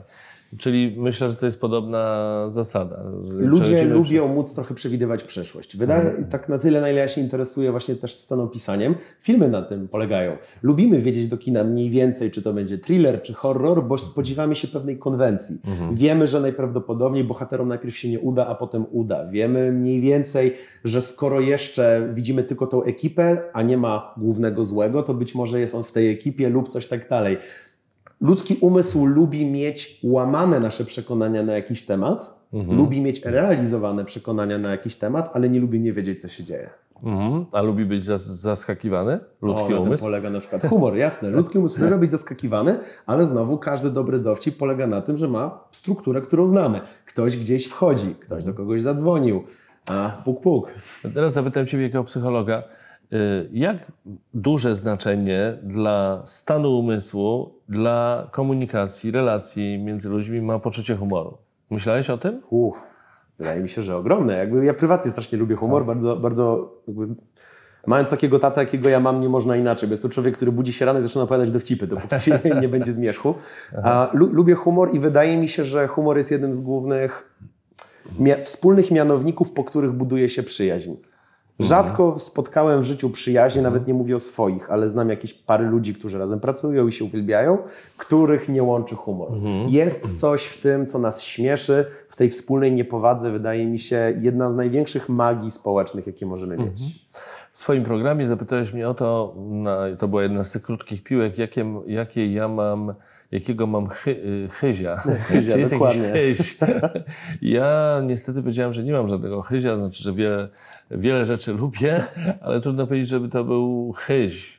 Czyli myślę, że to jest podobna zasada. Ludzie lubią przez- móc trochę przewidywać przyszłość. Wydaje tak na tyle, na ile ja się interesuję właśnie też scenopisaniem. Filmy na tym polegają. Lubimy wiedzieć do kina mniej więcej, czy to będzie thriller, czy horror, bo spodziewamy się pewnej konwencji. Wiemy, że najprawdopodobniej bohaterom najpierw się nie uda, a potem uda. Wiemy mniej więcej, że skoro jeszcze widzimy tylko tą ekipę, a nie ma głównego złego, to być może jest on w tej ekipie lub coś tak dalej. Ludzki umysł lubi mieć łamane nasze przekonania na jakiś temat, lubi mieć realizowane przekonania na jakiś temat, ale nie lubi nie wiedzieć, co się dzieje. Mhm. A lubi być zas zaskakiwany? Ludzki o, na tym umysł? polega na przykład humor, jasne. Ludzki umysł lubi być zaskakiwany, ale znowu każdy dobry dowcip polega na tym, że ma strukturę, którą znamy. Ktoś gdzieś wchodzi, ktoś do kogoś zadzwonił, a puk puk. Teraz zapytam Ciebie jako psychologa, jak duże znaczenie dla stanu umysłu, dla komunikacji, relacji między ludźmi ma poczucie humoru? Myślałeś o tym? Uff, wydaje mi się, że ogromne. Jakby ja prywatnie strasznie lubię humor, bardzo, bardzo jakby, mając takiego tata, jakiego ja mam, nie można inaczej, bo jest to człowiek, który budzi się rano i zaczyna opowiadać dowcipy, dopóki się nie będzie zmierzchu. A, lu, lubię humor i wydaje mi się, że humor jest jednym z głównych mia- wspólnych mianowników, po których buduje się przyjaźń. Rzadko spotkałem w życiu przyjaźnie, nawet nie mówię o swoich, ale znam jakieś pary ludzi, którzy razem pracują i się uwielbiają, których nie łączy humor. Jest coś w tym, co nas śmieszy, w tej wspólnej niepowadze, wydaje mi się, jedna z największych magii społecznych, jakie możemy mieć. W swoim programie zapytałeś mnie o to, na, to była jedna z tych krótkich piłek, jakie, jakie ja mam, jakiego mam chy, y, chyzia. Chyzia, Czy jest dokładnie. chyź? Ja niestety powiedziałem, że nie mam żadnego chyzia, znaczy, że wiele, wiele rzeczy lubię, ale trudno powiedzieć, żeby to był chyź.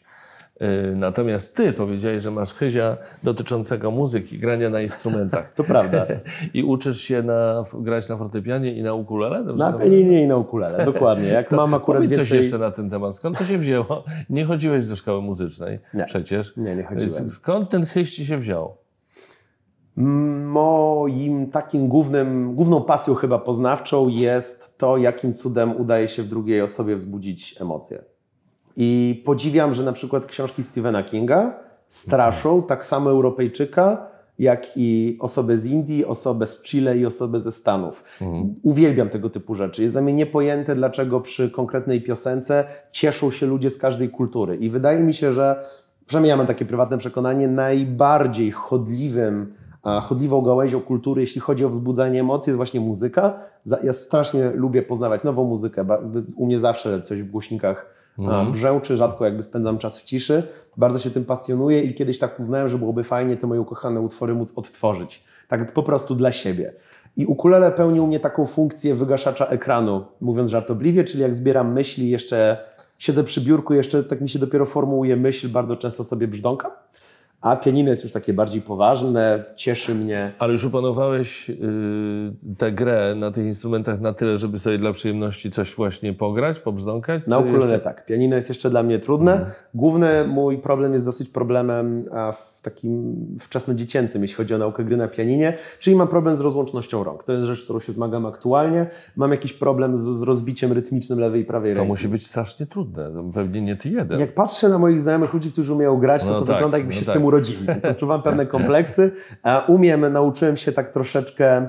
Y, Natomiast ty powiedziałeś, że masz chyzia dotyczącego muzyki, grania na instrumentach. To prawda. I uczysz się na, grać na fortepianie i na ukulele? Dobrze Na pianinie i na ukulele, dokładnie. Jak mam akurat powiedz więcej... coś jeszcze na ten temat. Skąd to się wzięło? Nie chodziłeś do szkoły muzycznej Nie. przecież. Nie, nie chodziłem. Skąd ten chyś ci się wziął? Moim takim głównym, główną pasją chyba poznawczą jest to, jakim cudem udaje się w drugiej osobie wzbudzić emocje. I podziwiam, że na przykład książki Stephena Kinga straszą tak samo Europejczyka, jak i osobę z Indii, osobę z Chile i osobę ze Stanów. Uwielbiam tego typu rzeczy. Jest dla mnie niepojęte, dlaczego przy konkretnej piosence cieszą się ludzie z każdej kultury. I wydaje mi się, że przynajmniej ja mam takie prywatne przekonanie, najbardziej chodliwym, chodliwą gałęzią kultury, jeśli chodzi o wzbudzanie emocji, jest właśnie muzyka. Ja strasznie lubię poznawać nową muzykę. U mnie zawsze coś w głośnikach a, brzęczy, rzadko jakby spędzam czas w ciszy. Bardzo się tym pasjonuję i kiedyś tak uznałem, że byłoby fajnie te moje ukochane utwory móc odtworzyć. Tak po prostu dla siebie. I ukulele pełni u mnie taką funkcję wygaszacza ekranu, mówiąc żartobliwie, czyli jak zbieram myśli, jeszcze siedzę przy biurku, jeszcze tak mi się dopiero formułuje myśl, bardzo często sobie brzdąkam. A pianino jest już takie bardziej poważne, cieszy mnie. Ale już opanowałeś yy, tę grę na tych instrumentach na tyle, żeby sobie dla przyjemności coś właśnie pograć, pobrzdąkać? Na ukulele jeszcze- tak. Pianino jest jeszcze dla mnie trudne. Główny mój problem jest dosyć problemem w takim wczesnodziecięcym, jeśli chodzi o naukę gry na pianinie, czyli mam problem z rozłącznością rąk. To jest rzecz, z którą się zmagam aktualnie. Mam jakiś problem z, z rozbiciem rytmicznym lewej i prawej To ręki. musi być strasznie trudne. To pewnie nie ty jeden. Jak patrzę na moich znajomych ludzi, którzy umieją grać, to No to tak, wygląda jakby no się tak. z tym urodzili. Więc odczuwam pewne kompleksy. A umiem, nauczyłem się tak troszeczkę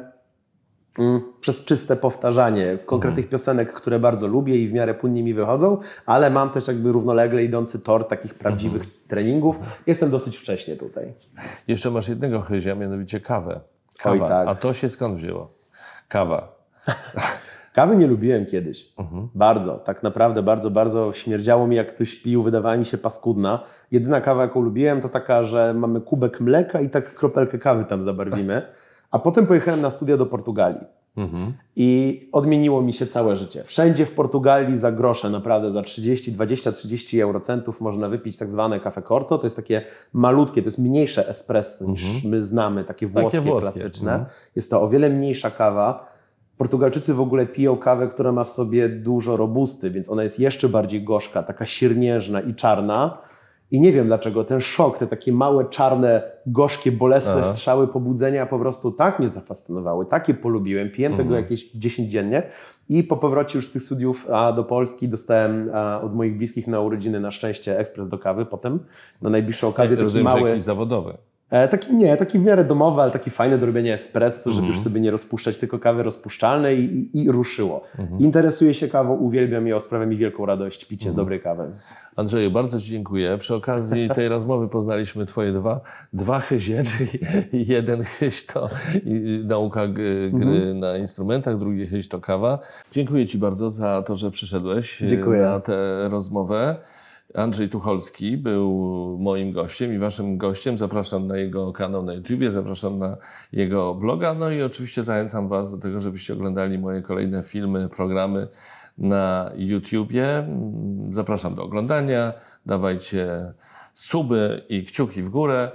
przez czyste powtarzanie konkretnych Mhm. piosenek, które bardzo lubię i w miarę płynnie mi wychodzą, ale mam też jakby równolegle idący tor takich prawdziwych Mhm. treningów. Jestem dosyć wcześnie tutaj. Jeszcze masz jednego chyzia, mianowicie kawę. Kawa. Oj, tak. A to się skąd wzięło? Kawa. Kawy nie lubiłem kiedyś. Mhm. Bardzo, tak naprawdę bardzo, bardzo śmierdziało mi, jak ktoś pił, wydawała mi się paskudna. Jedyna kawa, jaką lubiłem, to taka, że mamy kubek mleka i tak kropelkę kawy tam zabarwimy. A potem pojechałem na studia do Portugalii. Mhm. I odmieniło mi się całe życie. Wszędzie w Portugalii za grosze, naprawdę za 30, 20, 30 eurocentów można wypić tak zwane cafe corto. To jest takie malutkie, to jest mniejsze espresso niż my znamy, takie włoskie, włoskie. klasyczne. Mhm. Jest to o wiele mniejsza kawa. Portugalczycy w ogóle piją kawę, która ma w sobie dużo robusty, więc ona jest jeszcze bardziej gorzka, taka siernieżna i czarna. I nie wiem dlaczego ten szok, te takie małe, czarne, gorzkie, bolesne Aha. strzały pobudzenia po prostu tak mnie zafascynowały, takie polubiłem. Piłem tego Mhm. jakieś 10 dziennie i po powrocie już z tych studiów a, do Polski dostałem od moich bliskich na urodziny na szczęście ekspres do kawy potem, na najbliższą okazję taki Rozumiem, że mały... jakiś zawodowy. E, taki nie, taki w miarę domowy, ale taki fajny do robienia espresso, żeby Mhm. już sobie nie rozpuszczać tylko kawy rozpuszczalnej i, i, ruszyło. Mhm. Interesuję się kawą, uwielbiam ją, sprawia mi wielką radość picie Mhm. z dobrej kawy. Andrzeju, bardzo Ci dziękuję. Przy okazji tej rozmowy poznaliśmy Twoje dwa, dwa chyzie, czyli jeden chyś to nauka gry Mhm. na instrumentach, drugi chyś to kawa. Dziękuję Ci bardzo za to, że przyszedłeś e, Dziękuję. na tę rozmowę. Andrzej Tucholski był moim gościem i Waszym gościem. Zapraszam na jego kanał na YouTubie, zapraszam na jego bloga. No i oczywiście zachęcam Was do tego, żebyście oglądali moje kolejne filmy, programy na YouTubie. Zapraszam do oglądania. Dawajcie suby i kciuki w górę.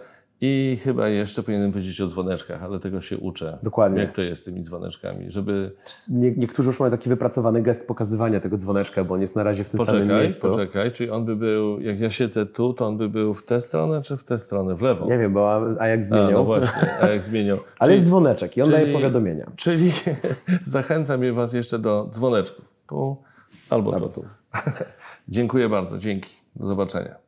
I chyba jeszcze powinienem powiedzieć o dzwoneczkach, ale tego się uczę. Dokładnie. Jak to jest z tymi dzwoneczkami, żeby Nie, niektórzy już mają taki wypracowany gest pokazywania tego dzwoneczka, bo on jest na razie w tym samym Poczekaj, miejscu. poczekaj, czyli on by był, jak ja siedzę tu, to on by był w tę stronę, czy w tę stronę? W lewo. Nie wiem, bo a, a jak A, zmienią. no właśnie, a jak zmienią. Ale czyli, jest dzwoneczek i on czyli- daje powiadomienia. Czyli zachęcam je Was jeszcze do dzwoneczków. Tu albo Albo tu. Dziękuję bardzo, dzięki. Do zobaczenia.